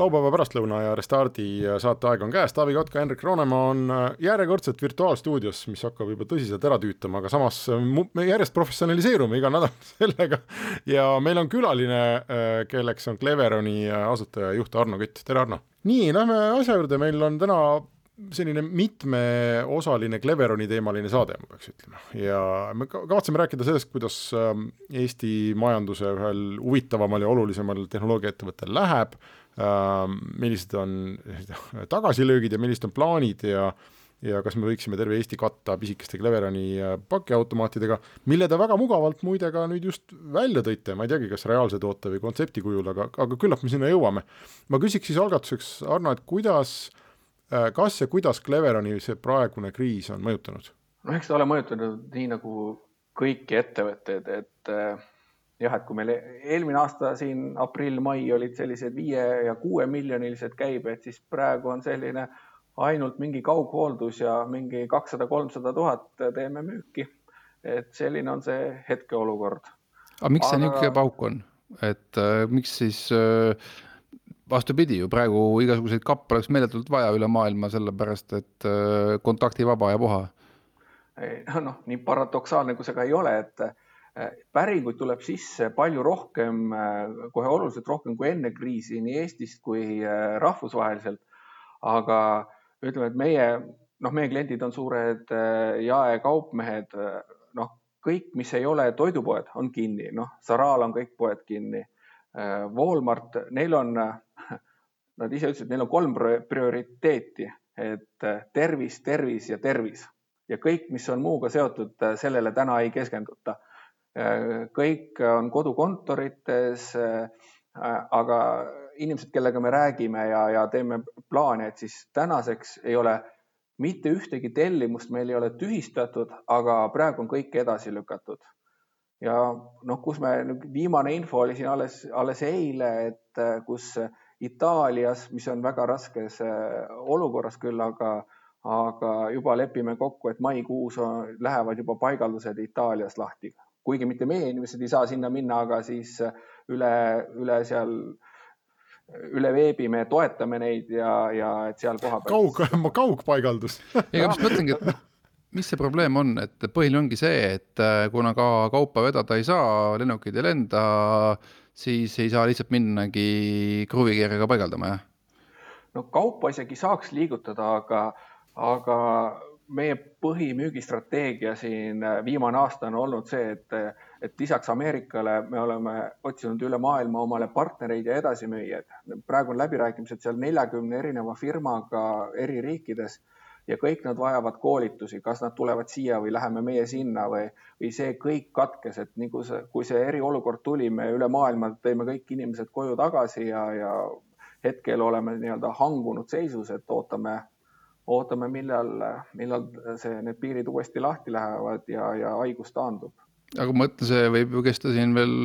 Laupäeva pärastlõuna ja Restardi saateaeg on käes, Taavi Kotka, Hendrik Roonemaa on äh, järjekordselt virtuaalstuudios, mis hakkab juba tõsiselt ära tüütama, aga samas äh, me järjest professionaliseerume iga nädal sellega. Ja meil on külaline, äh, kelleks on Cleveroni asutaja ja juht Arno Kütt, tere Arno! nii, lähme asja juurde, meil on täna selline mitmeosaline Cleveroni teemaline saade, ma peaks ütlema, ja me kavatseme rääkida sellest, kuidas ähm, Eesti majanduse ühel huvitavamal ja olulisemal tehnoloogiaettevõttel läheb millised on tagasilöögid ja millised on plaanid ja ja kas me võiksime terve Eesti katta pisikeste Cleverani äh, pakiautomaatidega, mille te väga mugavalt muide ka nüüd just välja tõite, ma ei teagi, kas reaalse toote või kontsepti kujul, aga, aga küllap me sinna jõuame. ma küsiks siis algatuseks, Arno, et kuidas, äh, kas ja kuidas Cleverani see praegune kriis on mõjutanud? no eks ta ole mõjutanud nii nagu kõiki ettevõtteid, et äh, jah, et kui meil eelmine aasta siin aprill-mai olid sellised viie ja kuue miljonilised käibed, siis praegu on selline ainult mingi kaughooldus ja mingi kakssada, kolmsada tuhat teeme müüki. et selline on see hetkeolukord. aga miks see Aga... niisugune pauk on, et äh, miks siis äh, vastupidi ju praegu igasuguseid kappe oleks meeletult vaja üle maailma, sellepärast et äh, kontaktivaba ja puha. noh, nii paradoksaalne kui see ka ei ole, et päringuid tuleb sisse palju rohkem, äh, kohe oluliselt rohkem kui enne kriisi nii Eestist kui äh, rahvusvaheliselt. aga ütleme, et meie, noh, meie kliendid on suured jaekaupmehed, noh, kõik, mis ei ole toidupoed, on kinni, noh, Saral on kõik poed kinni. Walmart, neil on, nad ise ütlesid, neil on kolm prioriteeti, et tervis, tervis ja tervis ja kõik, mis on muuga seotud, sellele täna ei keskenduta kõik on kodukontorites. aga inimesed, kellega me räägime ja, ja teeme plaane, et siis tänaseks ei ole mitte ühtegi tellimust meil ei ole tühistatud, aga praegu on kõik edasi lükatud. ja noh, kus me, viimane info oli siin alles, alles eile, et kus Itaalias, mis on väga raskes olukorras küll, aga, aga juba lepime kokku, et maikuus on, lähevad juba paigaldused Itaalias lahti kuigi mitte meie inimesed ei saa sinna minna, aga siis äh, üle, üle seal, üle veebi me toetame neid ja, ja et seal kohapeal. kaug, kaugpaigaldus ega ma just mõtlengi, et mis see probleem on, et põhiline ongi see, et äh, kuna ka kaupa vedada ei saa, lennukid ei lenda, siis ei saa lihtsalt minnagi kruvikiirega paigaldama, jah? no kaupa isegi saaks liigutada, aga, aga meie põhimüügistrateegia siin äh, viimane aasta on olnud see, et, et lisaks Ameerikale me oleme otsinud üle maailma omale partnereid ja edasimüüjaid. praegu on läbirääkimised seal neljakümne erineva firmaga eri riikides ja kõik nad vajavad koolitusi, kas nad tulevad siia või läheme meie sinna või, või see kõik katkes, et nii kui see, kui see eriolukord tuli, me üle maailma tõime kõik inimesed koju tagasi ja, ja hetkel oleme nii-öelda hangunud seisus, et ootame ootame, millal, millal see, need piirid uuesti lahti lähevad ja, ja haigus taandub. aga ma mõtlen, see võib ju kesta siin veel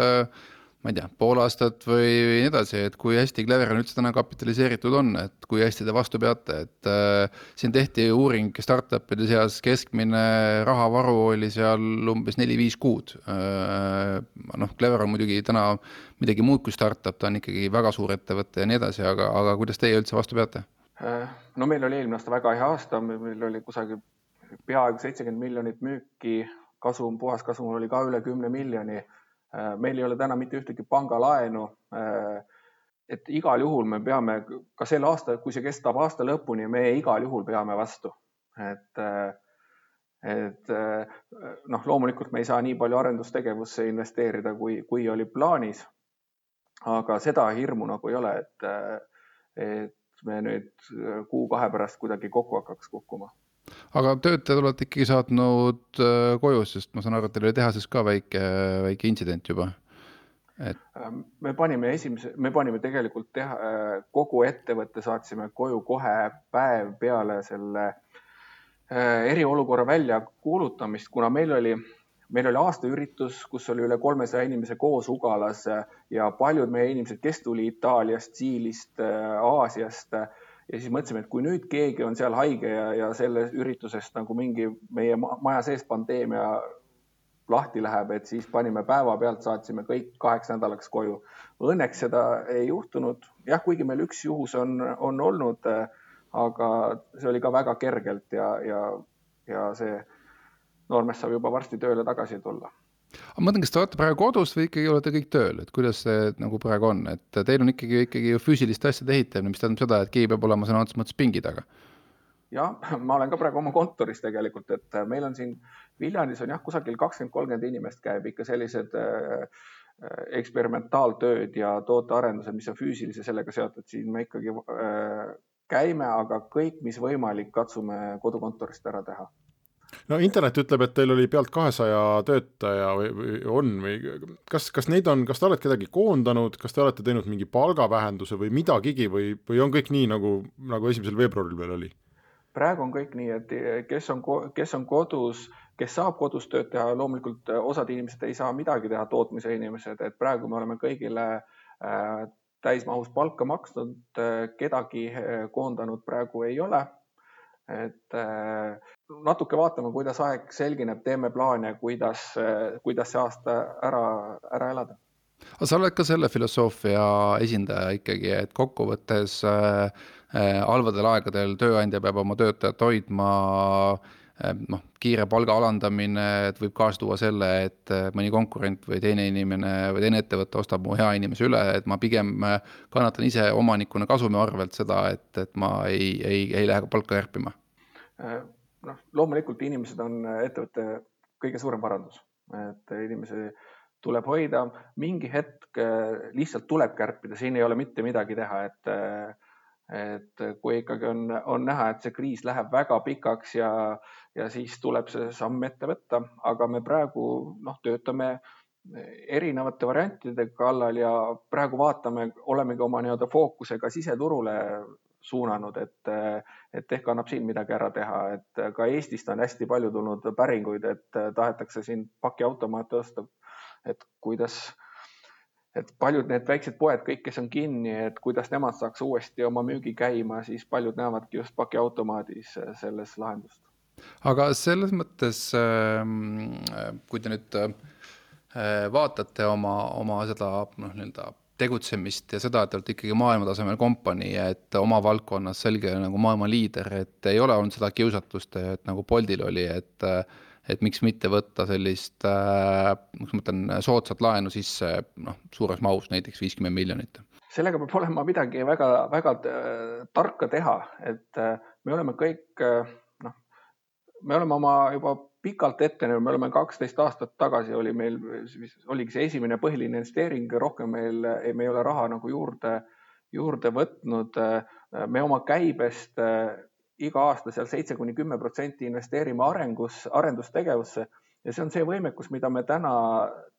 äh, ma ei tea, pool aastat või nii edasi, et kui hästi Cleveron üldse täna kapitaliseeritud on, et kui hästi te vastu peate, et äh, siin tehti uuring startup'ide seas, keskmine rahavaru oli seal umbes neli-viis kuud äh,. noh, Cleveron muidugi täna midagi muud kui startup, ta on ikkagi väga suur ettevõte ja nii edasi, aga, aga kuidas teie üldse vastu peate? Äh, no meil oli eelmine aasta väga hea aasta, meil oli kusagil peaaegu seitsekümmend miljonit müüki, kasum, puhaskasum oli ka üle kümne miljoni. Äh, meil ei ole täna mitte ühtegi pangalaenu. Äh, et igal juhul me peame ka sel aastal, kui see kestab aasta lõpuni, me igal juhul peame vastu. et, et noh, loomulikult me ei saa nii palju arendustegevusse investeerida, kui, kui oli plaanis. aga seda hirmu nagu ei ole, et, et me nüüd äh, kuu-kahe pärast kuidagi kokku hakkaks kukkuma. aga töötajad olete ikkagi saatnud äh, koju, sest ma saan aru, et teil oli tehases ka väike, väike intsident juba? et me panime esimese, me panime tegelikult teha, kogu ettevõtte saatsime koju kohe päev peale selle eriolukorra väljakuulutamist, kuna meil oli meil oli aastaüritus, kus oli üle kolmesaja inimese koos Ugalas ja paljud meie inimesed, kes tuli Itaaliast, Siilist, Aasiast ja siis mõtlesime, et kui nüüd keegi on seal haige ja, ja sellest üritusest nagu mingi meie maja sees pandeemia lahti läheb, et siis panime päevapealt, saatsime kõik kaheks nädalaks koju. Õnneks seda ei juhtunud, jah, kuigi meil üks juhus on, on olnud, aga see oli ka väga kergelt ja, ja, ja see noormees saab juba varsti tööle tagasi tulla. Ma mõtlen, kas te olete praegu kodus või ikkagi olete kõik tööl, et kuidas see nagu praegu on, et teil on ikkagi, ikkagi ju füüsiliste asjade ehitamine, mis tähendab seda, et keegi peab olema sõna otseses mõttes pingi taga. jah, ma olen ka praegu oma kontoris tegelikult, et meil on siin Viljandis on jah, kusagil kakskümmend, kolmkümmend inimest käib ikka sellised äh, eksperimentaaltööd ja tootearendused, mis on füüsilise sellega seotud, siin me ikkagi äh, käime, aga kõik, mis võimalik, katsume kodukontorist ära teha no internet ütleb, et teil oli pealt kahesaja töötaja või, või on või kas, kas neid on, kas te olete kedagi koondanud, kas te olete teinud mingi palgavähenduse või midagigi või, või on kõik nii, nagu, nagu esimesel veebruaril veel oli? praegu on kõik nii, et kes on, kes on kodus, kes saab kodus tööd teha, loomulikult osad inimesed ei saa midagi teha, tootmise inimesed, et praegu me oleme kõigile äh, täismahus palka maksnud kedagi koondanud praegu ei ole et natuke vaatame, kuidas aeg selgineb, teeme plaane, kuidas, äh, kuidas see aasta ära, ära elada. aga sa oled ka selle filosoofia esindaja ikkagi, et kokkuvõttes äh, äh, halbadel aegadel tööandja peab oma töötajat hoidma äh, noh, kiire palga alandamine, et võib kaasa tuua selle, et mõni konkurent või teine inimene või teine ettevõte ostab mu hea inimese üle, et ma pigem kannatan ise omanikuna kasumi arvelt seda, et, et ma ei, ei, ei lähe palka kärpima noh, loomulikult inimesed on ettevõtte kõige suurem parandus, et inimesi tuleb hoida, mingi hetk eh, lihtsalt tuleb kärpida, siin ei ole mitte midagi teha, et et kui ikkagi on, on näha, et see kriis läheb väga pikaks ja, ja siis tuleb see samm ette võtta, aga me praegu noh, töötame erinevate variantide kallal ja praegu vaatame, olemegi oma nii-öelda fookusega siseturule suunanud, et, et ehk annab siin midagi ära teha, et ka Eestist on hästi palju tulnud päringuid, et tahetakse siin pakiautomaate osta. et kuidas, et paljud need väiksed poed, kõik, kes on kinni, et kuidas nemad saaks uuesti oma müügi käima, siis paljud näevadki just pakiautomaadis selles lahendust. aga selles mõttes, ähm, kui te nüüd äh, vaatate oma, oma seda noh, nii-öelda tegutsemist ja seda, et te olete ikkagi maailmatasemel kompanii, et oma valdkonnas selge nagu maailma liider, et ei ole olnud seda kiusatust, et nagu Boltil oli, et et miks mitte võtta sellist äh,, ma mõtlen, soodsat laenu sisse noh, suures mahus, näiteks viiskümmend miljonit? sellega peab olema midagi väga-väga tarka teha, et äh, me oleme kõik äh, noh, me oleme oma juba pikalt ette, me oleme kaksteist aastat tagasi oli meil, oligi see esimene põhiline investeering, rohkem meil, me ei ole raha nagu juurde, juurde võtnud. me oma käibest iga aasta seal seitse kuni kümme protsenti investeerime arengus, arendustegevusse ja see on see võimekus, mida me täna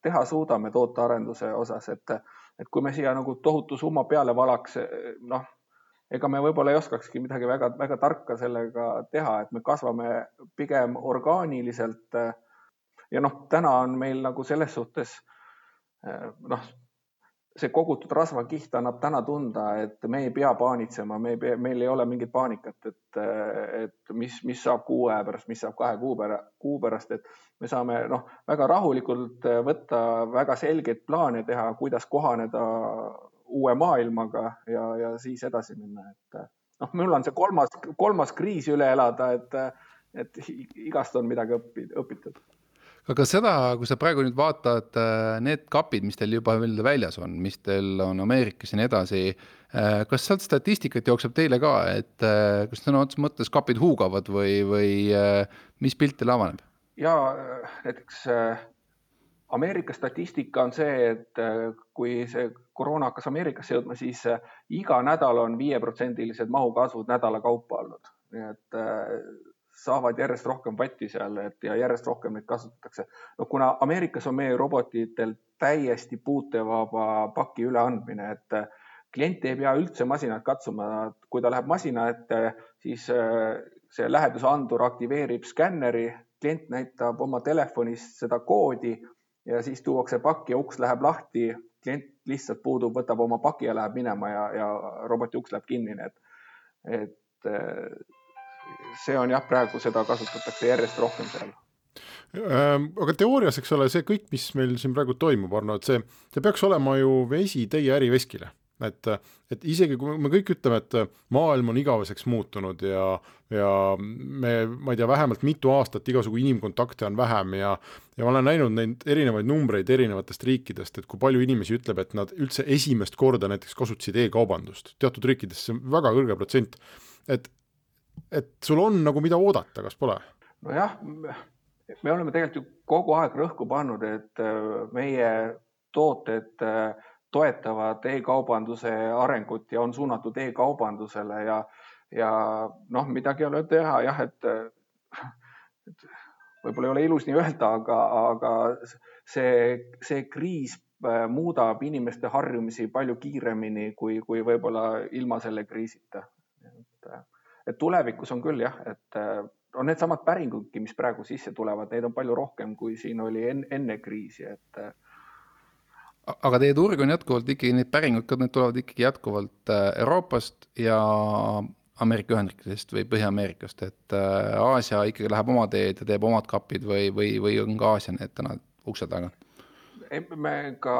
teha suudame tootearenduse osas, et, et kui me siia nagu tohutu summa peale valaks, noh ega me võib-olla ei oskakski midagi väga-väga tarka sellega teha, et me kasvame pigem orgaaniliselt. ja noh, täna on meil nagu selles suhtes noh, see kogutud rasvakiht annab täna tunda, et me ei pea paanitsema, me ei pea, meil ei ole mingit paanikat, et, et mis, mis saab kuu aja pärast, mis saab kahe kuu pärast, kuu pärast, et me saame noh, väga rahulikult võtta väga selgeid plaane teha, kuidas kohaneda uue maailmaga ja, ja siis edasi minna, et noh, mul on see kolmas, kolmas kriis üle elada, et, et igast on midagi õppi, õpitud aga seda, kui sa praegu nüüd vaatad need kapid, mis teil juba veel väljas on, mis teil on Ameerikas ja nii edasi, kas sealt statistikat jookseb teile ka, et kas sõna otseses mõttes kapid huugavad või, või mis pilt teil avaneb? ja näiteks Ameerika statistika on see, et äh, kui see koroona hakkas Ameerikasse jõudma, siis äh, iga nädal on viieprotsendilised mahukasvud nädala kaupa olnud, nii et äh, saavad järjest rohkem vatti seal, et ja järjest rohkem neid kasutatakse. no kuna Ameerikas on meie robotitel täiesti puutevaba paki üleandmine, et klient ei pea üldse masinat katsuma, kui ta läheb masina ette, siis see läheduse andur aktiveerib skänneri, klient näitab oma telefonist seda koodi ja siis tuuakse pakk ja uks läheb lahti, klient lihtsalt puudub, võtab oma paki ja läheb minema ja, ja roboti uks läheb kinni, nii et, et see on jah, praegu seda kasutatakse järjest rohkem seal. Ehm, aga teoorias, eks ole, see kõik, mis meil siin praegu toimub, Arno, et see, see peaks olema ju vesi teie äriveskile et, et isegi kui me kõik ütleme, et maailm on igaveseks muutunud ja, ja me, ma ei tea, vähemalt mitu aastat igasugu inimkontakte on vähem ja ja ma olen näinud neid erinevaid numbreid erinevatest riikidest, et kui palju inimesi ütleb, et nad üldse esimest korda näiteks kasutasid e-kaubandust, teatud riikides see on väga kõrge protsent, et et sul on nagu mida oodata, kas pole? nojah, me oleme tegelikult ju kogu aeg rõhku pannud, et meie tooted äh, toetavad e-kaubanduse arengut ja on suunatud e-kaubandusele ja, ja noh, midagi ei ole teha jah, et, et võib-olla ei ole ilus nii öelda, aga, aga see, see kriis äh, muudab inimeste harjumisi palju kiiremini kui, kui võib-olla ilma selle kriisita. et, et tulevikus on küll jah, et äh, on needsamad päringudki, mis praegu sisse tulevad, neid on palju rohkem, kui siin oli enne, enne kriisi, et aga teie turg on jätkuvalt ikkagi, need päringud, need tulevad ikkagi jätkuvalt äh, Euroopast ja Ameerika Ühendriikidest või Põhja-Ameerikast, et äh, Aasia ikkagi läheb oma teed ja teeb omad kapid või, või, või on ka Aasia need täna ukse taga? me ka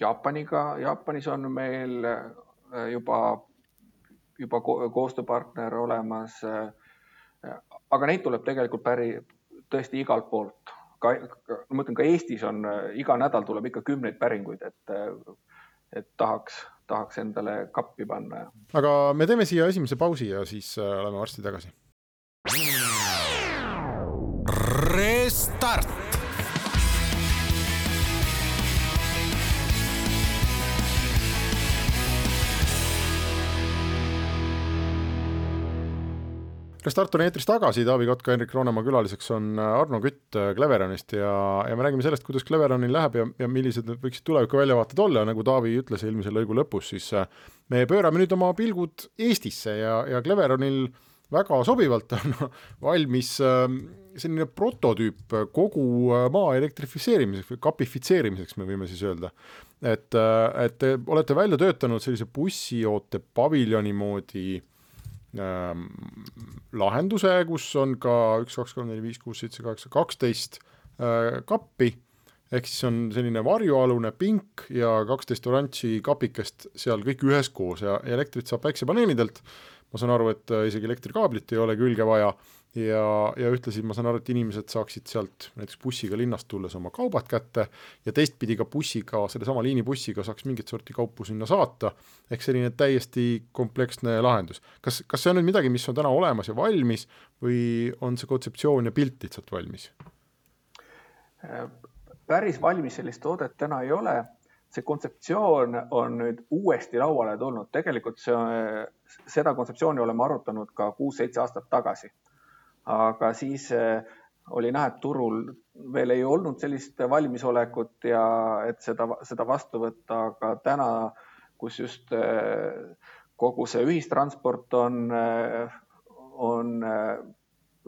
Jaapaniga, Jaapanis on meil äh, juba, juba koostööpartner olemas. aga neid tuleb tegelikult päri, tõesti igalt poolt ka, ma mõtlen ka Eestis on äh, iga nädal tuleb ikka kümneid päringuid, et, äh, et tahaks, tahaks endale kappi panna. aga me teeme siia esimese pausi ja siis äh, oleme varsti tagasi. Restart Restart on eetris tagasi, Taavi Kotka, Henrik Roonemaa külaliseks on äh, Arno Kütt äh, Cleveronist ja, ja me räägime sellest, kuidas Cleveronil läheb ja, ja millised võiksid tuleviku väljavaated olla, nagu Taavi ütles eelmise lõigu lõpus, siis äh, me pöörame nüüd oma pilgud Eestisse ja, ja Cleveronil väga sobivalt on valmis selline prototüüp kogu maa elektrifitseerimiseks või kapifitseerimiseks, me võime siis öelda. et, et te olete välja töötanud sellise bussioote paviljoni moodi äh, ähm, lahenduse, kus on ka üks, kaks, kolm, neli, viis, kuus, seitse, kaheksa, kaksteist äh, kappi, ehk siis on selline varjualune pink ja kaksteist oranži kapikest seal kõik üheskoos ja elektrit saab päiksepaneelidelt, ma saan aru, et äh, isegi elektrikaablit ei ole külge vaja ja, ja ühtlasi ma saan aru, et inimesed saaksid sealt näiteks bussiga linnast tulles oma kaubad kätte ja teistpidi ka bussiga, sellesama liinibussiga saaks mingit sorti kaupu sinna saata, ehk selline täiesti kompleksne lahendus. kas, kas see on nüüd midagi, mis on täna olemas ja valmis või on see kontseptsioon ja pilt lihtsalt valmis? päris valmis sellist toodet täna ei ole, see kontseptsioon on nüüd uuesti lauale tulnud, tegelikult see, seda kontseptsiooni oleme arutanud ka kuus-seitse aastat tagasi aga siis eh, oli näha, et turul veel ei olnud sellist valmisolekut ja et seda, seda vastu võtta, aga täna, kus just eh, kogu see ühistransport on, eh, on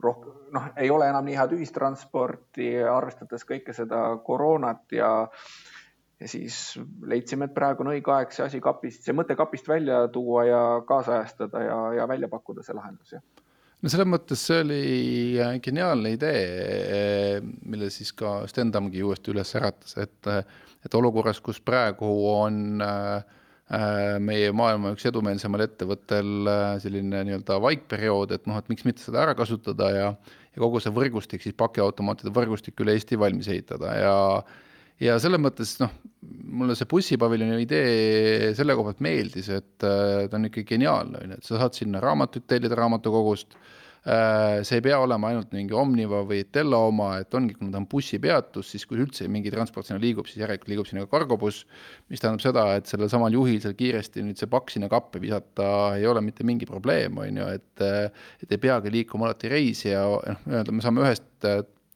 rohkem, noh, ei ole enam nii head ühistransporti, arvestades kõike seda koroonat ja ja siis leidsime, et praegu on õige aeg see asi kapist, see mõte kapist välja tuua ja kaasajastada ja, ja välja pakkuda see lahendus, jah no selles mõttes see oli äh, geniaalne idee, äh, mille siis ka Stendamgi uuesti üles äratas, et, äh, et olukorras, kus praegu on meie maailma üks edumeelsemal ettevõttel selline nii-öelda vaikperiood, et noh, et miks mitte seda ära kasutada ja, ja kogu see võrgustik, siis pakiautomaatide võrgustik üle Eesti valmis ehitada ja ja selles mõttes noh, mulle see bussipaviljoni idee selle koha pealt meeldis, et ta on ikka geniaalne, on ju, et sa saad sinna raamatuid tellida raamatukogust Äh, see ei pea olema ainult mingi Omniva või Tella oma, et ongi, kui ta on bussipeatus, siis kui üldse mingi transport sinna liigub, siis järelikult liigub sinna ka kargobuss, mis tähendab seda, et sellel samal juhil seal kiiresti nüüd see pakk sinna kappe visata ei ole mitte mingi probleem, on ju, et et ei peagi liikuma alati reisija, noh, nii-öelda me saame ühest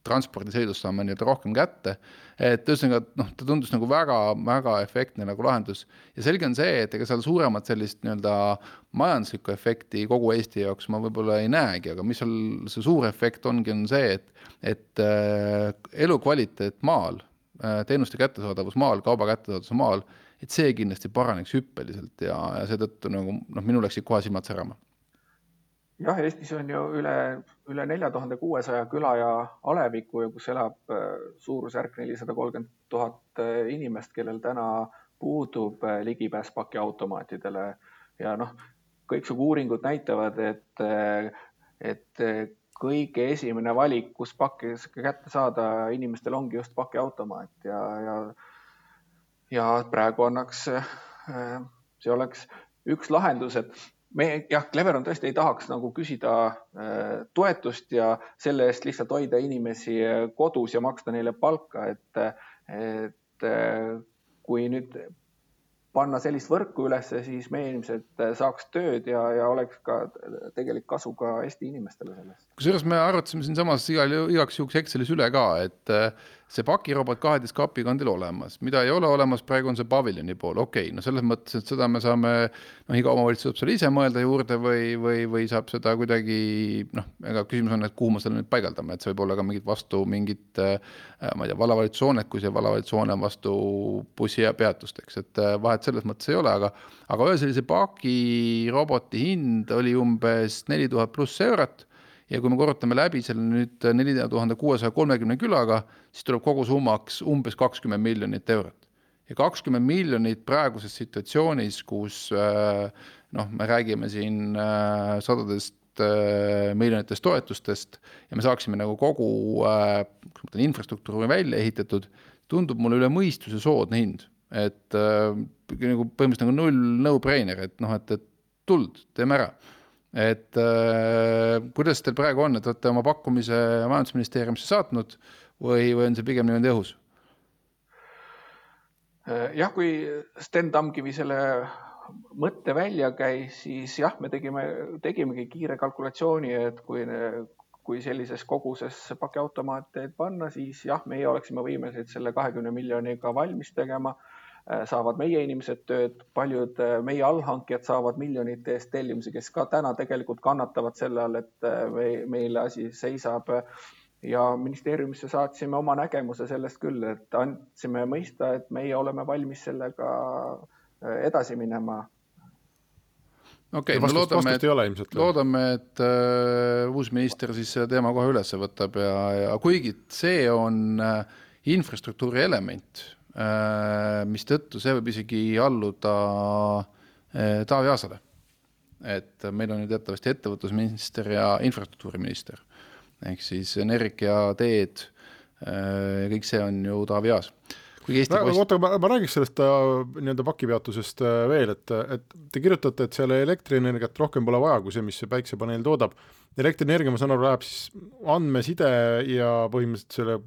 transpordisõidust saame nii-öelda rohkem kätte. et ühesõnaga, noh, ta tundus nagu väga-väga efektne nagu lahendus ja selge on see, et ega seal suuremat sellist nii-öelda majanduslikku efekti kogu Eesti jaoks ma võib-olla ei näegi, aga mis seal see suur efekt ongi, on see, et, et äh, elukvaliteet maal äh,, teenuste kättesaadavus maal, kauba kättesaadavus maal, et see kindlasti paraneks hüppeliselt ja, ja seetõttu nagu noh, minul läksid kohe silmad särama jah, Eestis on ju üle, üle nelja tuhande kuuesaja küla ja aleviku kus elab äh, suurusjärk nelisada kolmkümmend tuhat äh, inimest, kellel täna puudub äh, ligipääs pakiautomaatidele. Ja noh, kõiksugu uuringud näitavad, et, et kõige esimene valik, kus pakke kätte saada inimestel ongi just pakiautomaat. Ja, ja, ja praegu annaks, see oleks üks lahendus, et me jah, Cleveron tõesti ei tahaks nagu küsida äh, toetust ja selle eest lihtsalt hoida inimesi äh, kodus ja maksta neile palka, et, et äh, kui nüüd panna sellist võrku üles, siis meie inimesed saaks tööd ja, ja oleks ka tegelik kasu ka Eesti inimestele sellest. kusjuures me arvutasime siinsamas igal, igaks juhuks Excelis üle ka, et see pakirobot kaheteist kapiga on teil olemas, mida ei ole olemas, praegu on see paviljoni pool, okei okay,, no selles mõttes, et seda me saame, noh, iga omavalitsus saab selle ise mõelda juurde või, või, või saab seda kuidagi noh, ega küsimus on, et kuhu me selle nüüd paigaldame, et see võib olla ka mingit vastu mingit äh, ma ei tea, vallavalitsushooned, kui see vallavalitsushoone on vastu bussi ja peatusteks, et äh, vahet selles mõttes ei ole, aga aga ühe sellise pakiroboti hind oli umbes neli tuhat pluss eurot ja kui me korrutame läbi selle nüüd nelja tuhande kuuesaja kolmekümne külaga, siis tuleb kogusummaks umbes kakskümmend miljonit eurot. ja kakskümmend miljonit praeguses situatsioonis, kus äh, noh, me räägime siin äh, sadadest äh, miljonitest toetustest ja me saaksime nagu kogu infrastruktuuri välja ehitatud, tundub mulle üle mõistuse soodne hind, et nagu põhimõtteliselt nagu null no-brainer, et noh, et, et tuld, teeme ära et äh, kuidas teil praegu on, et olete oma pakkumise Majandusministeeriumisse saatnud või, või on see pigem niimoodi õhus? Äh, jah, kui Sten Tamkivi selle mõtte välja käis, siis jah, me tegime, tegimegi kiire kalkulatsiooni, et kui, kui sellises koguses pakiautomaate panna, siis jah, meie oleksime võimelised selle kahekümne miljoniga valmis tegema saavad meie inimesed tööd, paljud äh, meie allhankijad saavad miljonite eest tellimusi, kes ka täna tegelikult kannatavad selle all, et äh, meil asi seisab. ja ministeeriumisse saatsime oma nägemuse sellest küll, et andsime mõista, et meie oleme valmis sellega edasi minema okei okay,, no loodame, et, loodame, et uh, uus minister siis selle teema kohe üles võtab ja, ja kuigi see on uh, infrastruktuuri element Äh, mistõttu see võib isegi alluda äh, Taavi Aasale. et meil on ju teatavasti ettevõtlusminister ja infrastruktuuriminister ehk siis energia, teed äh, kõik see on ju Taavi Aas Post... oota, ma, ma räägiks sellest nii-öelda pakipeatusest veel, et, et te kirjutate, et seal elektrienergiat rohkem pole vaja kui see, mis see päiksepaneel toodab. elektrienergia, ma saan aru, läheb siis andmeside ja põhimõtteliselt selle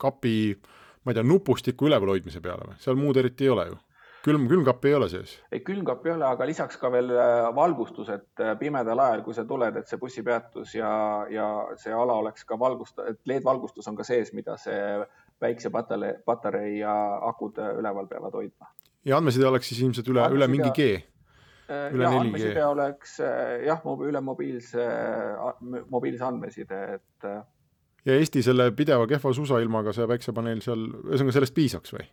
kapi äh, ma ei tea, nupustiku üleval hoidmise peale või, seal muud eriti ei ole ju külm, külmkappi ei ole sees? ei, külmkappi ei ole, aga lisaks ka veel äh, valgustus, et äh, pimedal ajal, kui sa tuled, et see bussipeatus ja, ja see ala oleks ka valgust-, et LED-valgustus on ka sees, mida see päiksepatarei, patarei ja akud äh, üleval peavad hoidma. ja andmeside oleks siis ilmselt üle, üle mingi G? üle ja andmeside oleks jah, üle mobiilse, mobiilse andmeside, et ja Eesti selle pideva kehva suusailmaga, see päiksepaneel seal, ühesõnaga sellest piisaks või?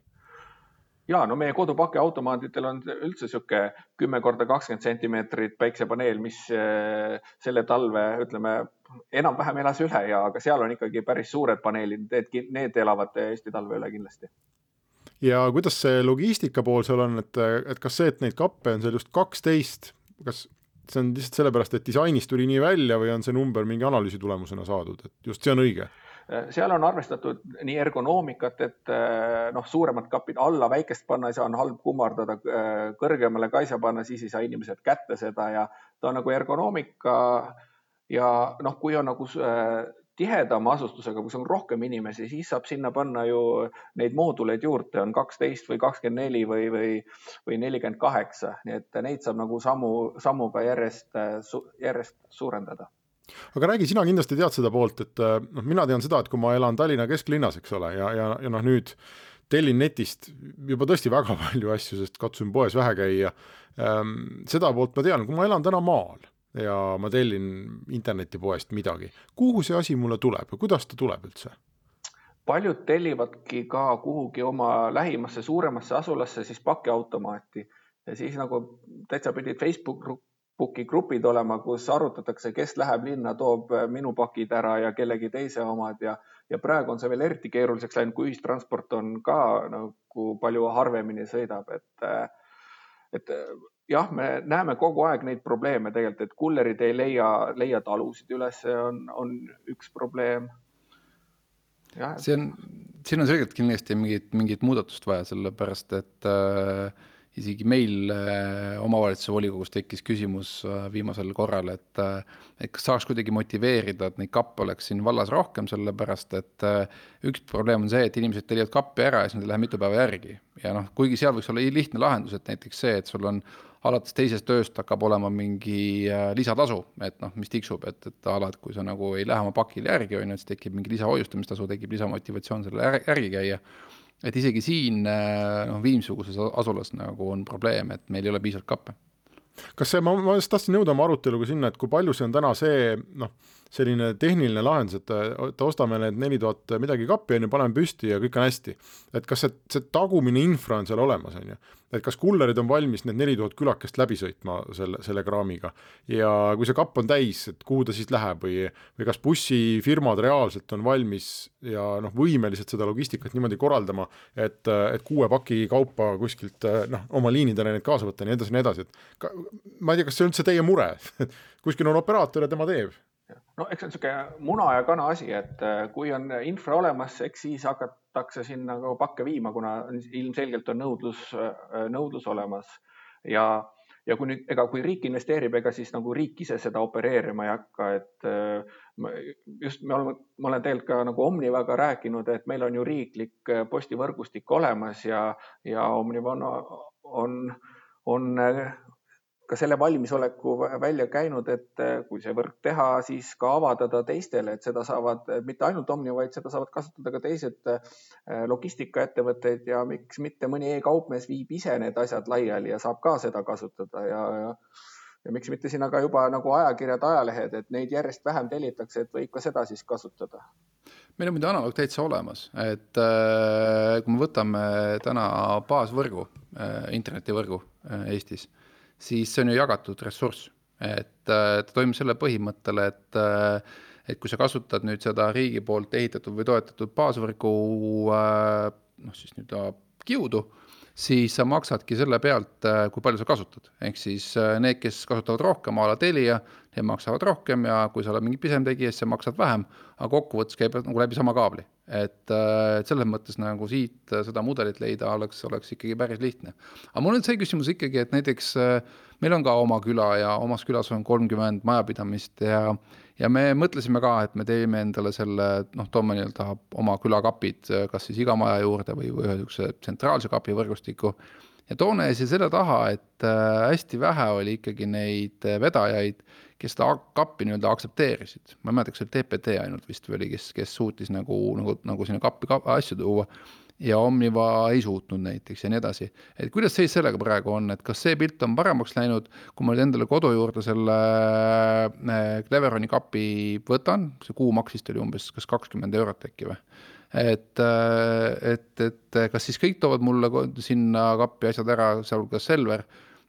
ja no meie kodupakiautomaatidel on üldse sihuke kümme korda kakskümmend sentimeetrit päiksepaneel, mis eh, selle talve ütleme enam-vähem elas üle ja, aga seal on ikkagi päris suured paneelid, need, need elavad Eesti talve üle kindlasti. ja kuidas see logistika pool seal on, et, et kas see, et neid kappe on seal just kaksteist, kas see on lihtsalt sellepärast, et disainis tuli nii välja või on see number mingi analüüsi tulemusena saadud, et just see on õige? seal on arvestatud nii ergonoomikat, et eh, noh, suuremad kapid alla väikest panna ei saa, on halb kummardada, eh, kõrgemale ka ei saa panna, siis ei saa inimesed kätte seda ja ta on nagu ergonoomika ja noh, kui on nagu tihedama asustusega, kus on rohkem inimesi, siis saab sinna panna ju neid mooduleid juurde, on kaksteist või kakskümmend neli või, või, või nelikümmend kaheksa, nii et neid saab nagu sammu, sammuga järjest, järjest suurendada. Aga räägi, sina kindlasti tead seda poolt, et noh, mina tean seda, et kui ma elan Tallinna kesklinnas, eks ole, ja, ja, ja noh, nüüd tellin netist juba tõesti väga palju asju, sest katsun poes vähe käia. Ähm,. seda poolt ma tean, kui ma elan täna maal ja ma tellin internetipoest midagi, kuhu see asi mulle tuleb? Ja kuidas ta tuleb üldse? paljud tellivadki ka kuhugi oma lähimasse suuremasse asulasse siis pakiautomaati. Ja siis nagu täitsa pidid Facebooki grupid olema, kus arutatakse, kes läheb linna, toob minu pakid ära ja kellegi teise omad. Ja, ja praegu on see veel eriti keeruliseks läinud, kui ühistransport on ka nagu palju harvemini sõidab, et, et jah, me näeme kogu aeg neid probleeme tegelikult, et kullerid ei leia, leia talusid üles, on, on üks probleem. see on, siin on selgelt kindlasti mingit, mingit muudatust vaja, sellepärast et äh, isegi meil äh, omavalitsuse volikogus tekkis küsimus äh, viimasel korral, et äh, et kas saaks kuidagi motiveerida, et neid kappe oleks siin vallas rohkem, sellepärast et üks probleem on see, et inimesed tellivad kappi ära ja siis nad ei lähe mitu päeva järgi. ja noh, kuigi seal võiks olla lihtne lahendus, et näiteks see, et sul on alates teisest ööst hakkab olema mingi lisatasu, et noh, mis tiksub, et, et a la, et kui sa nagu ei lähe oma pakile järgi, on ju, et siis tekib mingi lisahoiustamistasu, tekib lisamotivatsioon selle järgi käia et isegi siin äh, noh, Viimsuguses asulas nagu on probleem, et meil ei ole piisavalt kappe. kas see, ma, ma just tahtsin jõuda oma aruteluga sinna, et kui palju see on täna see noh, selline tehniline lahendus, et, et ostame need neli tuhat midagi kappi, on ju, paneme püsti ja kõik on hästi. et kas see, see tagumine infra on seal olemas, on ju, et kas kullerid on valmis need neli tuhat külakest läbi sõitma selle, selle kraamiga? Ja kui see kapp on täis, et kuhu ta siis läheb või, või kas bussifirmad reaalselt on valmis ja noh, võimelised seda logistikat niimoodi korraldama, et, et kuue paki kaupa kuskilt noh, oma liinidele neid kaasa võtta ja nii edasi ja nii edasi, et ka, ma ei tea, kas see on üldse teie mure? Kuskil on operaator ja tema teeb no eks see on niisugune muna ja kana asi, et äh, kui on infra olemas, eks siis hakatakse sinna ka pakke viima, kuna ilmselgelt on nõudlus, äh, nõudlus olemas. Ja, ja kui nüüd, ega kui riik investeerib, ega siis nagu riik ise seda opereerima ei hakka, et äh, just me oleme, ma olen tegelikult ka nagu Omnivaga rääkinud, et meil on ju riiklik postivõrgustik olemas ja, ja Omniva on, on, on ka selle valmisoleku välja käinud, et eh, kui see võrk teha, siis ka avada ta teistele, et seda saavad eh, mitte ainult Omni, vaid seda saavad kasutada ka teised eh, logistikaettevõtted ja miks mitte mõni e-kaupmees viib ise need asjad laiali ja saab ka seda kasutada ja, ja ja miks mitte sinna ka juba nagu ajakirjad, ajalehed, et neid järjest vähem tellitakse, et võib ka seda siis kasutada. Meil on muidu analoog täitsa olemas, et äh, kui me võtame täna baasvõrgu äh,, internetivõrgu äh, Eestis äh,, siis see on ju jagatud ressurss, et ta toimub selle põhimõttel, et et kui sa kasutad nüüd seda riigi poolt ehitatud või toetatud baasvõrgu noh, siis nii-öelda kiudu, siis sa maksadki selle pealt, kui palju sa kasutad, ehk siis need, kes kasutavad rohkem, a la Telia, need maksavad rohkem ja kui sa oled mingi pisem tegija, siis sa maksad vähem, aga kokkuvõttes käib nagu läbi sama kaabli. Et, äh, et selles mõttes nagu siit äh, seda mudelit leida oleks, oleks ikkagi päris lihtne. aga mul on see küsimus ikkagi, et näiteks äh, meil on ka oma küla ja omas külas on kolmkümmend majapidamist ja ja me mõtlesime ka, et me teeme endale selle, noh, toome nii-öelda oma külakapid kas siis iga maja juurde või, või ühe niisuguse tsentraalse kapivõrgustiku. Ja toon siia selle taha, et hästi vähe oli ikkagi neid vedajaid kes seda kappi nii-öelda aktsepteerisid, ma ei mäleta, kas see oli TPT ainult vist või oli, kes, kes suutis nagu, nagu, nagu sinna kappi ka, asju tuua ja Omniva ei suutnud näiteks ja nii edasi. et kuidas seis sellega praegu on, et kas see pilt on paremaks läinud, kui ma nüüd endale kodu juurde selle äh, Cleveroni kapi võtan, see kuumaks vist oli umbes kas kakskümmend eurot äkki või? et, äh, et, et kas siis kõik toovad mulle sinna kappi asjad ära, sealhulgas Selver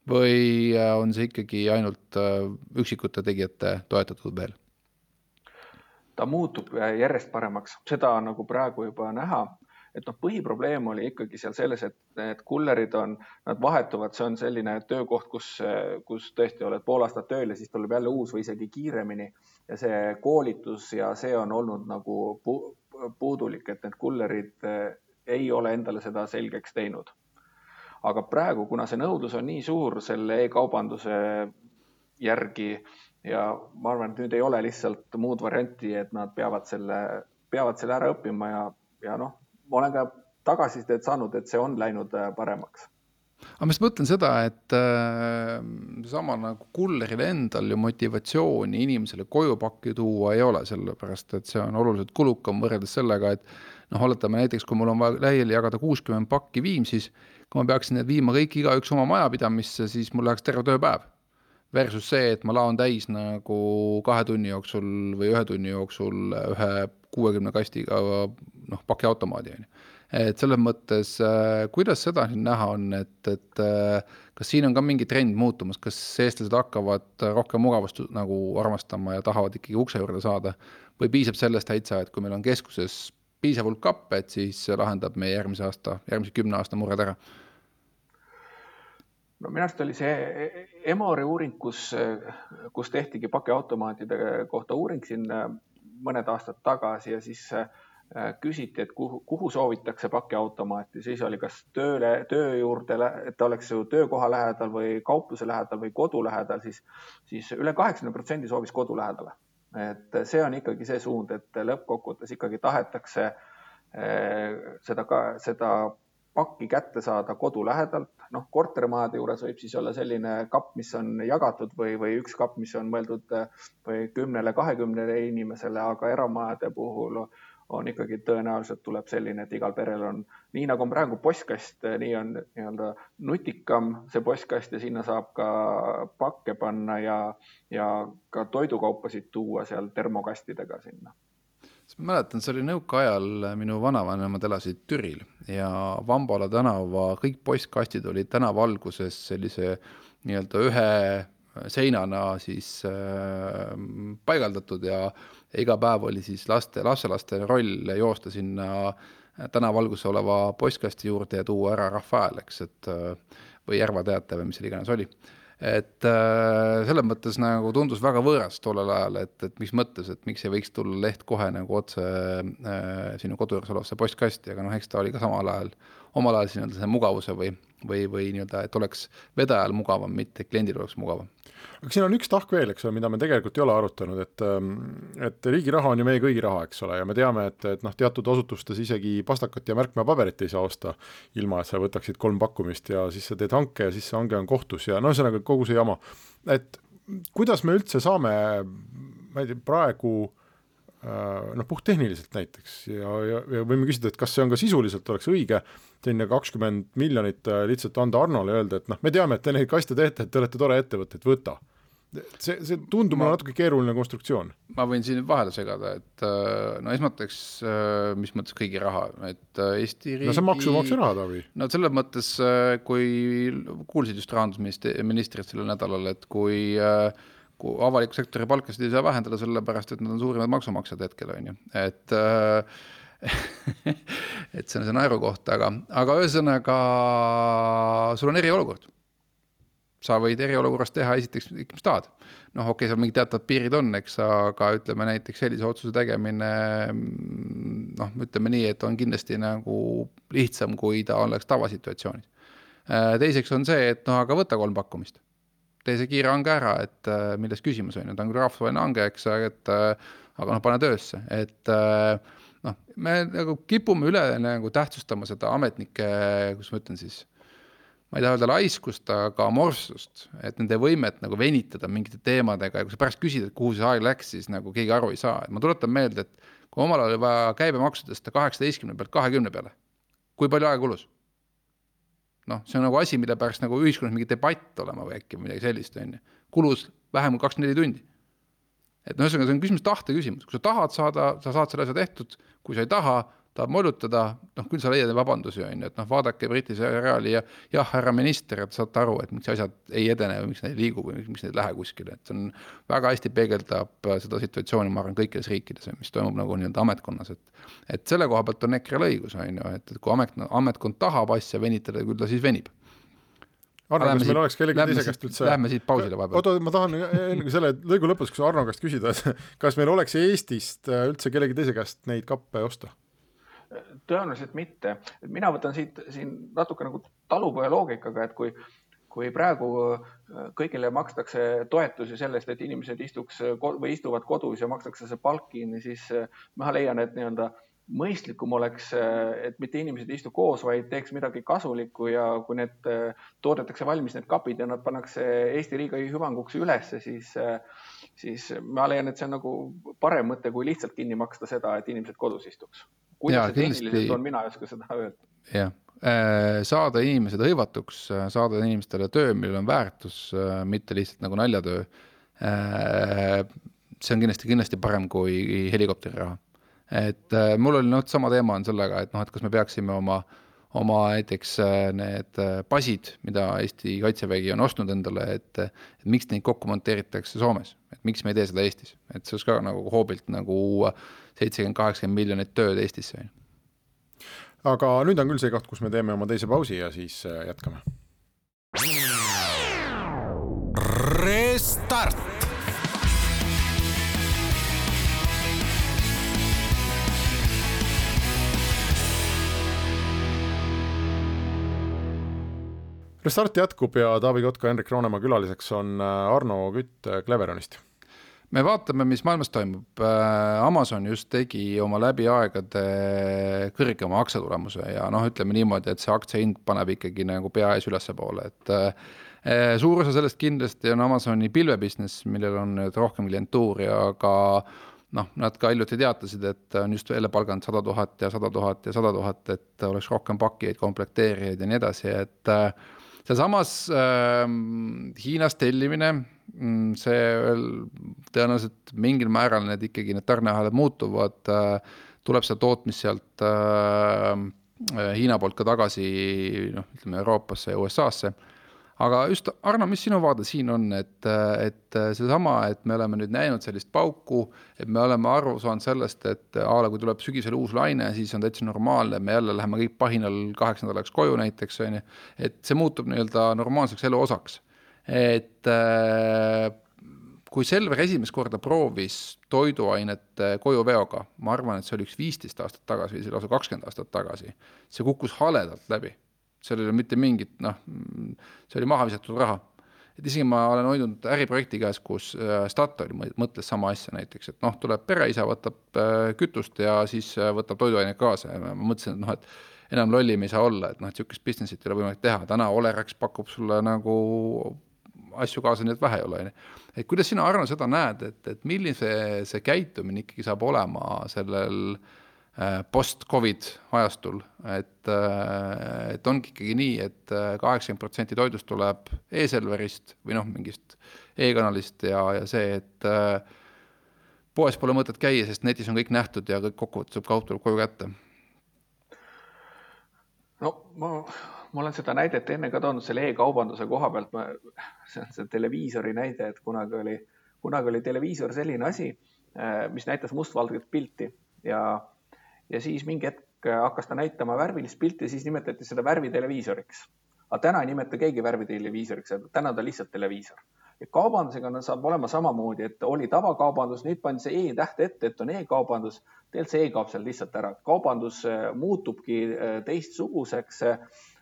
või äh, on see ikkagi ainult äh, üksikute tegijate toetatud veel? ta muutub äh, järjest paremaks, seda on nagu praegu juba näha, et noh, põhiprobleem oli ikkagi seal selles, et need kullerid on, nad vahetuvad, see on selline töökoht, kus, kus tõesti oled pool aastat tööl ja siis tuleb jälle uus või isegi kiiremini. Ja see koolitus ja see on olnud nagu pu puudulik, et need kullerid ei ole endale seda selgeks teinud. Aga praegu, kuna see nõudlus on nii suur selle e-kaubanduse järgi ja ma arvan, et nüüd ei ole lihtsalt muud varianti, et nad peavad selle, peavad selle ära õppima ja, ja noh, ma olen ka tagasisidet saanud, et see on läinud äh, paremaks aga ma just mõtlen seda, et äh, sama nagu kulleril endal ju motivatsiooni inimesele koju pakki tuua ei ole, sellepärast et see on oluliselt kulukam võrreldes sellega, et noh, oletame näiteks, kui mul on vaja laiali jagada kuuskümmend pakki Viimsis, kui ma peaksin need viima kõik igaüks oma majapidamisse, siis mul läheks terve tööpäev. Versus see, et ma laon täis nagu kahe tunni jooksul või ühe tunni jooksul ühe kuuekümne kastiga noh, pakiautomaadi on ju et selles mõttes, äh, kuidas seda siin näha on, et, et äh, kas siin on ka mingi trend muutumas, kas eestlased hakkavad rohkem mugavust nagu armastama ja tahavad ikkagi ukse juurde saada või piisab sellest täitsa, et kui meil on keskuses piisav hulk kappe, et siis see lahendab meie järgmise aasta, järgmise kümne aasta mured ära? no minu arust oli see Emori uuring, kus, kus tehtigi pakiautomaatide kohta uuring siin mõned aastad tagasi ja siis äh, küsiti, et kuhu, kuhu soovitakse pakiautomaati, siis oli kas tööle, töö juurde, et ta oleks ju töökoha lähedal või kaupluse lähedal või kodu lähedal, siis, siis üle kaheksakümne protsendi soovis kodu lähedale. et see on ikkagi see suund, et lõppkokkuvõttes ikkagi tahetakse äh, seda ka, seda pakki kätte saada kodu lähedalt, noh, kortermajade juures võib siis olla selline kapp, mis on jagatud või, või üks kapp, mis on mõeldud äh, või kümnele, kahekümnele inimesele, aga eramajade puhul on ikkagi tõenäoliselt tuleb selline, et igal perel on, nii nagu on praegu postkast, nii on nii-öelda nutikam see postkast ja sinna saab ka pakke panna ja, ja ka toidukaupasid tuua seal termokastidega sinna ma mäletan, see oli nõukaajal, minu vanavanemad elasid Türil ja Vambala tänava kõik postkastid olid tänava alguses sellise nii-öelda ühe seinana siis äh, paigaldatud ja iga päev oli siis laste, lapselaste roll joosta sinna tänavalguses oleva postkasti juurde ja tuua ära rahva hääl, eks, et või Järva Teate või mis seal iganes oli. Et äh, selles mõttes nagu tundus väga võõras tollel ajal, et, et mis mõttes, et miks ei võiks tulla leht kohe nagu otse äh, sinu kodu juures olevasse postkasti, aga noh, eks ta oli ka samal ajal, omal ajal nii-öelda see mugavuse või, või, või nii-öelda, et oleks vedajal mugavam, mitte kliendil oleks mugavam aga siin on üks tahk veel, eks ole, mida me tegelikult ei ole arutanud, et ähm, et riigi raha on ju meie kõigi raha, eks ole, ja me teame, et, et noh, teatud asutustes isegi pastakat ja märkmepaberit ei saa osta, ilma et sa võtaksid kolm pakkumist ja siis sa teed hanke ja siis see hange on kohtus ja no ühesõnaga kogu see jama. et kuidas me üldse saame, ma ei tea, praegu äh, noh, puhttehniliselt näiteks ja, ja, ja võime küsida, et kas see on ka sisuliselt oleks õige selline kakskümmend miljonit äh, lihtsalt anda Arnole ja öelda, et noh, me teame, et te neid kaste teete, et te olete tore ettevõte, et võta. see, see tundub mulle natuke keeruline konstruktsioon. ma võin siin vahele segada, et äh, no esmateks, äh, mis mõttes kõigi raha, et Eesti riigi no see on maksumaksja raha, Taavi. no selles mõttes, kui kuulsid just rahandusministrit sellel nädalal, et kui kui avaliku sektori palkasid ei saa vähendada, sellepärast et nad on suurimad maksumaksjad hetkel, on ju, et äh, et see on see naerukoht, aga, aga ühesõnaga sul on eriolukord. sa võid eriolukorras teha esiteks, mis tahad. noh, okei okay,, seal mingid teatavad piirid on, eks, aga ütleme näiteks sellise otsuse tegemine noh, ütleme nii, et on kindlasti nagu lihtsam, kui ta oleks tavasituatsioonis. teiseks on see, et noh, aga võta kolm pakkumist tee see kiire hange ära, et milles küsimus on ju, ta on küll rahvusvaheline hange, eks, et aga noh, pane töösse, et äh, noh, me nagu kipume üle nagu tähtsustama seda ametnike, kuidas ma ütlen siis, ma ei taha öelda laiskust, aga amorfsust, et nende võimet nagu venitada mingite teemadega ja kui sa pärast küsid, et kuhu see aeg läks, siis nagu keegi aru ei saa, et ma tuletan meelde, et kui omal ajal oli vaja käibemaksu tõsta kaheksateistkümne pealt kahekümne peale, kui palju aega kulus? Noh, see on nagu asi, mille pärast nagu ühiskonnas mingi debatt olema või äkki midagi sellist, on ju. kulus vähem kui kakskümmend neli tundi. Et no ühesõnaga, see on küsimus, tahte küsimus, kui sa tahad saada, sa saad selle asja tehtud, kui sa ei taha, tahad mollutada, noh küll sa leiad vabandusi, on ju, et noh, vaadake Briti seriaali ja jah, härra minister, et saate aru, et miks asjad ei edene või miks nad ei liigu või miks nad ei lähe kuskile, et see on väga hästi peegeldab seda situatsiooni, ma arvan, kõikides riikides, mis toimub nagu nii-öelda ametkonnas, et et selle koha pealt on EKRE-l õigus, on ju, et, kui amet, ametkond tahab asja venitada, küll ta siis venib Arno, kas meil oleks kellegi teise käest üldse Lähme siit pausile vahepeal. oota, ma tahan enne kui selle lõigu lõpus, kas Arno käest küsida, kas meil oleks Eestist üldse kellegi teise käest neid kappe osta? Tõenäoliselt mitte, mina võtan siit siin natuke nagu talupoja loogikaga, et kui kui praegu kõigile makstakse toetusi sellest, et inimesed istuks või istuvad kodus ja makstakse see palk kinni, siis ma leian, et nii-öelda mõistlikum oleks, et mitte inimesed ei istu koos, vaid teeks midagi kasulikku ja kui need toodetakse valmis, need kapid ja nad pannakse Eesti riigi hüvanguks ülesse, siis, siis ma leian, et see on nagu parem mõte, kui lihtsalt kinni maksta seda, et inimesed kodus istuks. Kuidas see tehniliselt on, mina ei oska seda öelda. jah, äh, saada inimesed hõivatuks, saada inimestele töö, millel on väärtus, äh, mitte lihtsalt nagu naljatöö. Äh, see on kindlasti, kindlasti parem kui helikopteri raha et äh, mul oli noh, sama teema on sellega, et noh, et kas me peaksime oma, oma näiteks äh, need äh, basid, mida Eesti Kaitsevägi on ostnud endale, et miks neid kokku monteeritakse Soomes, et miks me ei tee seda Eestis, et see oleks ka nagu hoobilt nagu seitsekümmend, kaheksakümmend miljonit tööd Eestisse. aga nüüd on küll see koht, kus me teeme oma teise pausi ja siis jätkame. Restart Restart jätkub ja Taavi Kotka, Hendrik Roonemaa külaliseks on äh, Arno Kütt äh, Cleveronist. Me vaatame, mis maailmas toimub. Äh, Amazon just tegi oma läbi aegade kõrgema aktsiatulemuse ja noh, ütleme niimoodi, et see aktsia hind paneb ikkagi nagu pea ees ülespoole, et suur osa sellest kindlasti on Amazoni pilvebusiness, millel on nüüd rohkem klientuuri, aga noh, nad ka hiljuti teatasid, et on just jälle palganud sada tuhat ja sada tuhat ja sada tuhat, et oleks rohkem pakkijaid, komplekteerijaid ja nii edasi, et äh, sealsamas äh, Hiinas tellimine, see veel tõenäoliselt mingil määral need ikkagi, need tarneahelad muutuvad äh,, tuleb seda tootmist sealt äh, Hiina poolt ka tagasi noh, ütleme Euroopasse ja USA-sse aga just, Arno, mis sinu vaade siin on, et, et seesama, et me oleme nüüd näinud sellist pauku, et me oleme aru saanud sellest, et a la kui tuleb sügisel uus laine, siis on täitsa normaalne, me jälle läheme kõik pahinal kaheks nädalaks koju näiteks, on ju, et see muutub nii-öelda normaalseks elu osaks. Et kui Selver esimest korda proovis toiduainet kojuveoga, ma arvan, et see oli üks viisteist aastat tagasi või lausa kakskümmend aastat tagasi, see kukkus haledalt läbi. Seal ei ole mitte mingit noh, see oli maha visatud raha. et isegi ma olen hoidnud äriprojekti käes, kus äh, Statoil mõtles sama asja näiteks, et noh, tuleb pereisa, võtab äh, kütust ja siis äh, võtab toiduaineid kaasa. Ja ma mõtlesin, et noh, et enam lollim ei saa olla, et noh, et niisugust business'it ei ole võimalik teha, täna Olerax pakub sulle nagu asju kaasa nii et vähe ei ole, on ju. et kuidas sina, Arno, seda näed, et, et millise see käitumine ikkagi saab olema sellel äh, post-Covid ajastul, et, äh, et ongi ikkagi nii et, et äh, kaheksakümmend protsenti toidust tuleb e-Selverist või noh, mingist e-kanalist ja, ja see, et poes pole mõtet käia, sest netis on kõik nähtud ja kõik kokkuvõttes kaup tuleb koju kätte. no ma, ma olen seda näidet enne ka toonud selle e-kaubanduse koha pealt, see on see televiisori näide, et kunagi oli, kunagi oli televiisor selline asi, mis näitas mustvalget pilti ja ja siis mingi hetk äh, hakkas ta näitama värvilist pilti siis nimetati seda värviteleviisoriks. aga täna ei nimeta keegi värviteleviisoriks, täna ta lihtsalt televiisor. ja kaubandusega saab olema samamoodi, et oli tavakaubandus, nüüd pandi see E-täht ette, et on e-kaubandus. tegelikult see E kaob seal lihtsalt ära, kaubandus äh, muutubki äh, teistsuguseks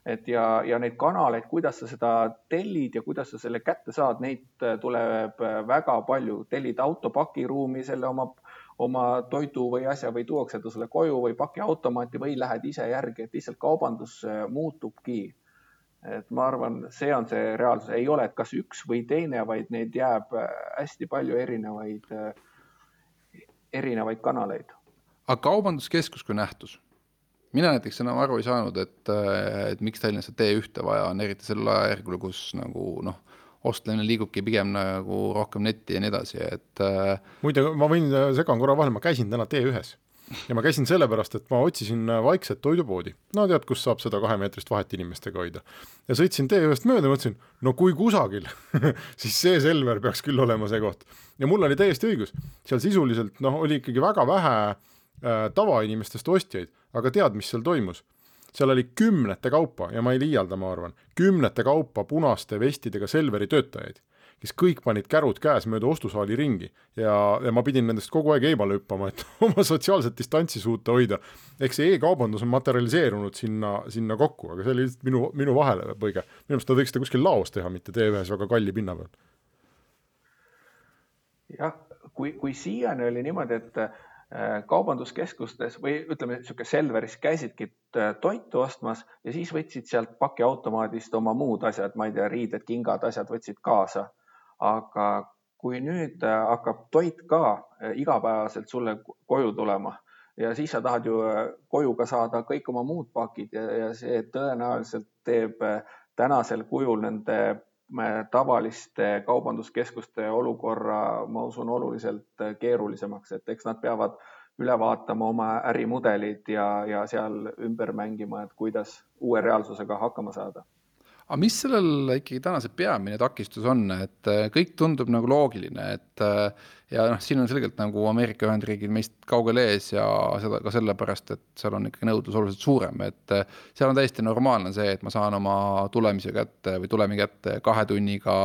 et ja, ja neid kanaleid, kuidas sa seda tellid ja kuidas sa selle kätte saad, neid tuleb väga palju, tellid autopakiruumi selle oma oma toidu või asja või tuuakse ta sulle koju või pakiautomaati või lähed ise järgi, et lihtsalt kaubandus äh, muutubki. et ma arvan, see on see reaalsus, ei ole, et kas üks või teine, vaid neid jääb äh, hästi palju erinevaid, äh, erinevaid kanaleid. aga kaubanduskeskus kui nähtus? Mina näiteks enam aru ei saanud, et, et miks Tallinnas T1-e vaja on, eriti sel ajajärgul, kus nagu noh ostlemine liigubki pigem nagu rohkem netti ja nii edasi, et äh, muide, ma võin, äh, segan korra vahele, ma käisin täna T1-s ja ma käisin sellepärast, et ma otsisin vaikset toidupoodi. no tead, kus saab seda kahemeetrist vahet inimestega hoida. ja sõitsin T1-st mööda, mõtlesin, no kui kusagil siis see Selver peaks küll olema see koht. ja mul oli täiesti õigus, seal sisuliselt noh, oli ikkagi väga vähe äh, tavainimestest ostjaid, aga tead, mis seal toimus? seal oli kümnete kaupa ja ma ei liialda, ma arvan, kümnete kaupa punaste vestidega Selveri töötajaid, kes kõik panid kärud käes mööda ostusaali ringi ja, ja ma pidin nendest kogu aeg eemale hüppama, et oma sotsiaalset distantsi suuta hoida. ehk see e-kaubandus on materialiseerunud sinna, sinna kokku, aga see oli lihtsalt minu, minu vahelepõige. minu meelest ta võiks seda kuskil laos teha, mitte T1-s väga kalli pinna peal. jah, kui, kui siiani oli niimoodi, et kaubanduskeskustes või ütleme, niisugune Selveris käisidki äh, toitu ostmas ja siis võtsid sealt pakiautomaadist oma muud asjad, ma ei tea, riided, kingad, asjad võtsid kaasa. aga kui nüüd äh, hakkab toit ka igapäevaselt sulle koju tulema ja siis sa tahad ju koju ka saada kõik oma muud pakid ja, ja see tõenäoliselt teeb tänasel kujul nende tavaliste kaubanduskeskuste olukorra, ma usun, oluliselt keerulisemaks, et eks nad peavad üle vaatama oma ärimudelid ja, ja seal ümber mängima, et kuidas uue reaalsusega hakkama saada. Aga mis sellel ikkagi täna see peamine takistus on, et kõik tundub nagu loogiline, et ja noh, siin on selgelt nagu Ameerika Ühendriigid meist kaugel ees ja seda ka sellepärast, et seal on ikkagi nõudlus oluliselt suurem, et äh, seal on täiesti normaalne see, et ma saan oma tulemise kätte või tulemi kätte kahe tunniga,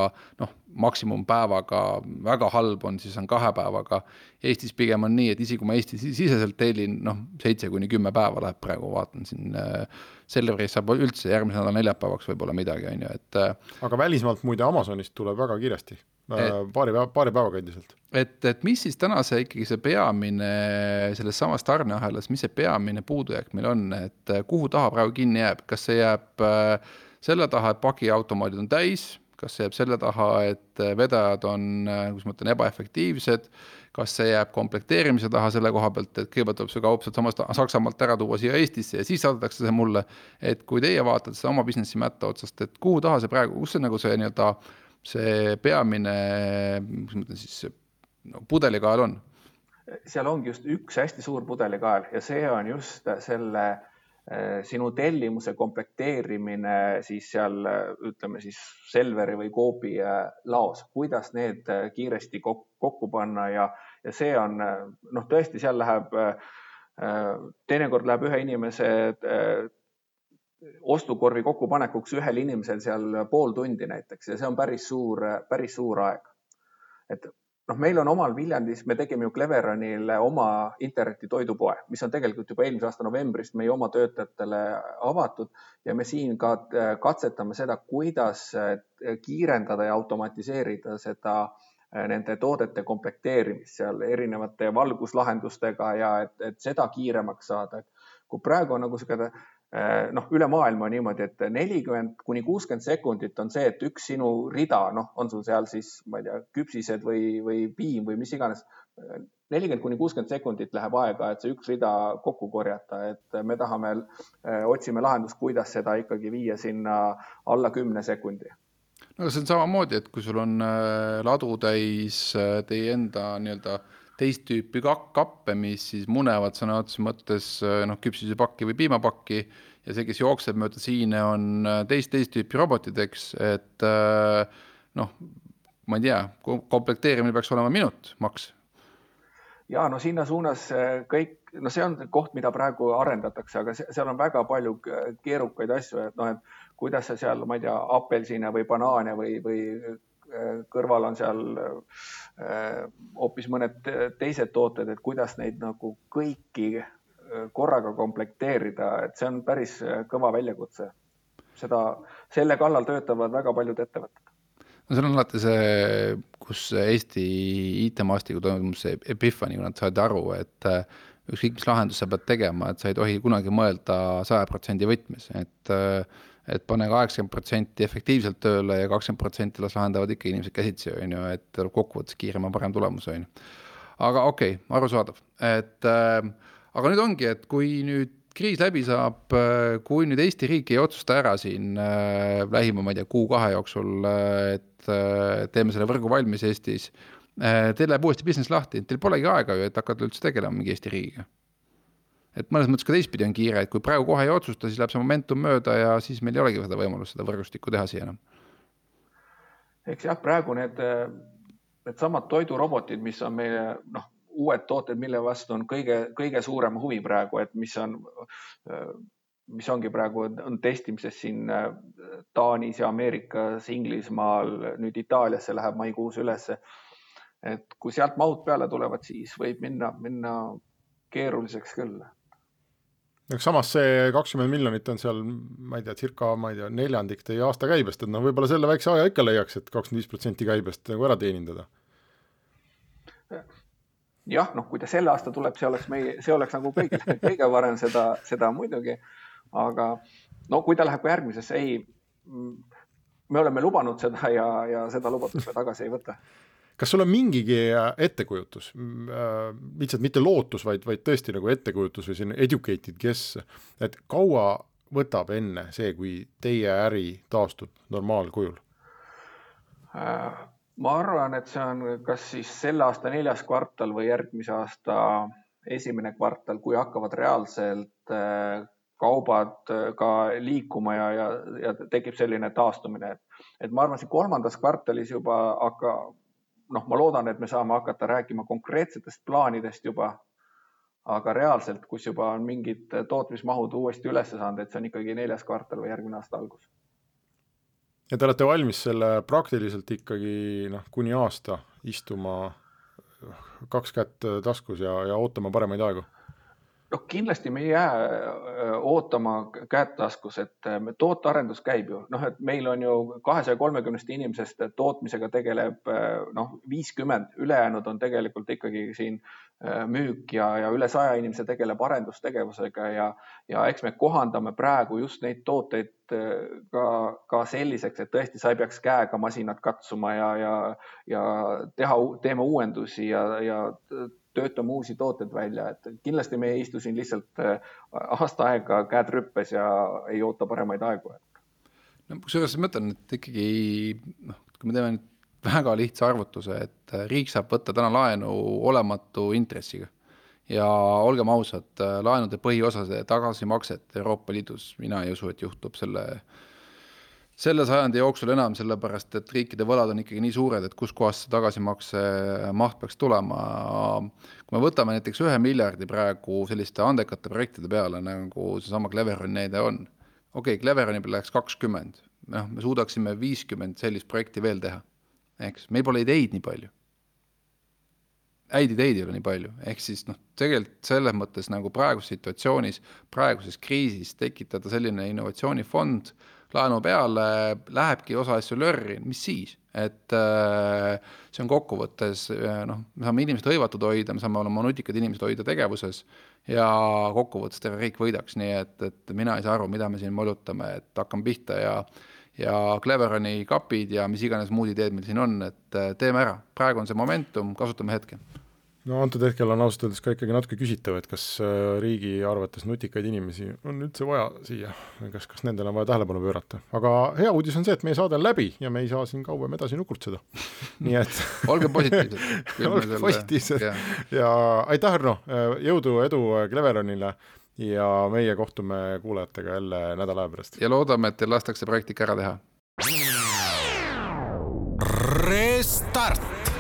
noh, maksimumpäevaga, väga halb on, siis on kahe päevaga. Eestis pigem on nii, et isegi kui ma Eesti siseselt tellin, noh, seitse kuni kümme päeva läheb praegu, vaatan siin äh, Selveris saab üldse järgmise nädala neljapäevaks võib-olla midagi, on ju, et. Äh, aga välismaalt muide Amazonist tuleb väga kiiresti, paari päeva, paari päevaga endiselt. et, et mis siis täna see ikkagi see peamine selles samas tarneahelas, mis see peamine puudujääk meil on, et äh, kuhu taha praegu kinni jääb, kas see jääb selle taha, et pagiautomaadid on täis, kas see jääb selle taha, et vedajad on, kuidas ma ütlen, ebaefektiivsed kas see jääb komplekteerimise taha selle koha pealt, et kõigepealt tuleb see kaup sealtsamast Saksamaalt ära tuua siia Eestisse ja siis saadetakse see mulle. et kui teie vaatate seda oma business'i mätta otsast, et kuhu taha see praegu, kus see nagu see nii-öelda see peamine, kuidas ma ütlen siis, no pudelikael on? seal ongi just üks hästi suur pudelikael ja see on just selle Äh, sinu tellimuse komplekteerimine siis seal ütleme siis Selveri või Coopi äh, laos, kuidas need kiiresti kokku panna ja, ja see on noh, tõesti, seal läheb, teinekord läheb ühe inimese ostukorvi kokkupanekuks ühel inimesel seal pool tundi näiteks ja see on päris suur, päris suur aeg. et noh, meil on omal Viljandis, me tegime ju Cleveronile oma internetitoidupoe, mis on tegelikult juba eelmise aasta novembrist meie oma töötajatele avatud ja me siin ka äh, katsetame seda, kuidas äh, kiirendada ja automatiseerida seda äh, nende toodete komplekteerimist seal erinevate valguslahendustega ja et, et seda kiiremaks saada. kui praegu on nagu niisugune noh, üle maailma niimoodi, et nelikümmend kuni kuuskümmend sekundit on see, et üks sinu rida, noh, on sul seal siis, ma ei tea, küpsised või, või piim või mis iganes. nelikümmend kuni kuuskümmend sekundit läheb aega, et see üks rida kokku korjata, et me tahame, äh, otsime lahendust, kuidas seda ikkagi viia sinna alla kümne sekundi no see on samamoodi, et kui sul on äh, ladutäis teie enda nii-öelda teist tüüpi kappe, mis siis munevad sõna otseses mõttes äh, noh, küpsisepakki või piimapakki ja see, kes jookseb mööda siine, on äh, teist, teist tüüpi robotid, eks, et äh, noh, ma ei tea, komplekteerimine peaks olema minut maks. ja no sinna suunas kõik, no see on koht, mida praegu arendatakse, aga seal on väga palju keerukaid asju, et noh, et kuidas sa seal, ma ei tea, apelsine või banaane või, või kõrval on seal äh, hoopis mõned teised tooted, et kuidas neid nagu kõiki äh, korraga komplekteerida, et see on päris äh, kõva väljakutse. seda, selle kallal töötavad väga paljud ettevõtted no see on alati see, kus Eesti IT-maastikul toimub see epiphany, kui nad said aru, et ükskõik, mis lahendust sa pead tegema, et sa ei tohi kunagi mõelda saja protsendi võtmes, et äh, et pane kaheksakümmend protsenti efektiivselt tööle ja kakskümmend protsenti las lahendavad ikka inimesed käsitsi, on ju, et tuleb kokkuvõttes kiirem ja parem tulemus, on ju. aga okei okay,, arusaadav, et äh, aga nüüd ongi, et kui nüüd kriis läbi saab, äh, kui nüüd Eesti riik ei otsusta ära siin äh, lähima, ma ei tea, kuu-kahe jooksul äh,, et äh, teeme selle võrgu valmis Eestis äh,, teil läheb uuesti business lahti, teil polegi aega ju, et hakata üldse tegelema mingi Eesti riigiga et mõnes mõttes ka teistpidi on kiire, et kui praegu kohe ei otsusta, siis läheb see momentum mööda ja siis meil ei olegi seda võimalust seda võrgustikku teha siia enam. eks jah, praegu need, needsamad toidurobotid, mis on meie noh, uued tooted, mille vastu on kõige, kõige suurem huvi praegu, et mis on mis ongi praegu, on testimises siin Taanis ja Ameerikas, Inglismaal, nüüd Itaaliasse läheb maikuus ülesse. et kui sealt mahud peale tulevad, siis võib minna, minna keeruliseks küll eks samas see kakskümmend miljonit on seal, ma ei tea, circa, ma ei tea, neljandik teie aastakäibest, et noh, võib-olla selle väikse aja ikka leiaks, et kakskümmend viis protsenti käibest nagu ära teenindada. jah, noh, kui ta selle aasta tuleb, see oleks meie, see oleks nagu kõige, kõige varem seda, seda muidugi, aga no kui ta läheb ka järgmisesse, ei, me oleme lubanud seda ja, ja seda lubadust me tagasi ei võta kas sul on mingigi äh, ettekujutus, äh, lihtsalt mitte lootus, vaid, vaid tõesti nagu ettekujutus või selline educated guess, et kaua võtab enne see, kui teie äri taastub normaalkujul? Äh, ma arvan, et see on kas siis selle aasta neljas kvartal või järgmise aasta esimene kvartal, kui hakkavad reaalselt kaubad ka liikuma ja, ja, ja tekib selline taastumine, et, et ma arvan, siin kolmandas kvartalis juba hakka, noh, ma loodan, et me saame hakata rääkima konkreetsetest plaanidest juba. aga reaalselt, kus juba on mingid tootmismahud uuesti üles saanud, et see on ikkagi neljas kvartal või järgmine aasta algus. ja te olete valmis selle praktiliselt ikkagi noh, kuni aasta istuma kaks kätt taskus ja, ja ootama paremaid aegu noh, kindlasti me ei jää ootama käed taskus, et tootearendus käib ju, noh, et meil on ju kahesaja kolmekümnest inimesest tootmisega tegeleb noh, viiskümmend, ülejäänud on tegelikult ikkagi siin müük ja, ja üle saja inimese tegeleb arendustegevusega ja, ja eks me kohandame praegu just neid tooteid ka, ka selliseks, et tõesti sa ei peaks käega masinat katsuma ja, ja, ja teha, teeme uuendusi ja, ja töötame uusi tooteid välja, et kindlasti me ei istu siin lihtsalt äh, aasta aega käed rüppes ja ei oota paremaid aegu. no kusjuures ma mõtlen, et ikkagi noh, kui me teeme nüüd väga lihtsa arvutuse, et äh, riik saab võtta täna laenu olematu intressiga ja olgem ausad, äh, laenude põhiosade tagasimakset Euroopa Liidus mina ei usu, et juhtub selle äh, selle sajandi jooksul enam, sellepärast et riikide võlad on ikkagi nii suured, et kuskohast see tagasimakse maht peaks tulema. kui me võtame näiteks ühe miljardi praegu selliste andekate projektide peale, nagu seesama Cleveroni näide on, okei okay,, Cleveroni peale läheks kakskümmend, noh, me suudaksime viiskümmend sellist projekti veel teha, eks, meil pole ideid nii palju. Häid ideid ei ole nii palju, ehk siis noh, tegelikult selles mõttes nagu praeguses situatsioonis, praeguses kriisis tekitada selline innovatsioonifond laenu peale, lähebki osa asju lörri, mis siis, et äh, see on kokkuvõttes äh, noh, me saame inimesed hõivatud hoida, me saame oma nutikad inimesed hoida tegevuses ja kokkuvõttes terve riik võidaks, nii et, et mina ei saa aru, mida me siin molutame, et hakkame pihta ja ja Cleveroni kapid ja mis iganes muud ideed meil siin on, et äh, teeme ära, praegu on see momentum, kasutame hetke no antud hetkel on ausalt öeldes ka ikkagi natuke küsitav, et kas äh, riigi arvates nutikaid inimesi on üldse vaja siia, kas, kas nendele on vaja tähelepanu pöörata, aga hea uudis on see, et meie saade on läbi ja me ei saa siin kauem edasi nukurtseda. nii et olge positiivsed. Olge positiivsed. ja, ja aitäh, Arno, äh, jõudu, edu äh, Cleveronile ja meie kohtume kuulajatega jälle nädala aja pärast. ja loodame, et teil lastakse praktika ära teha. Restart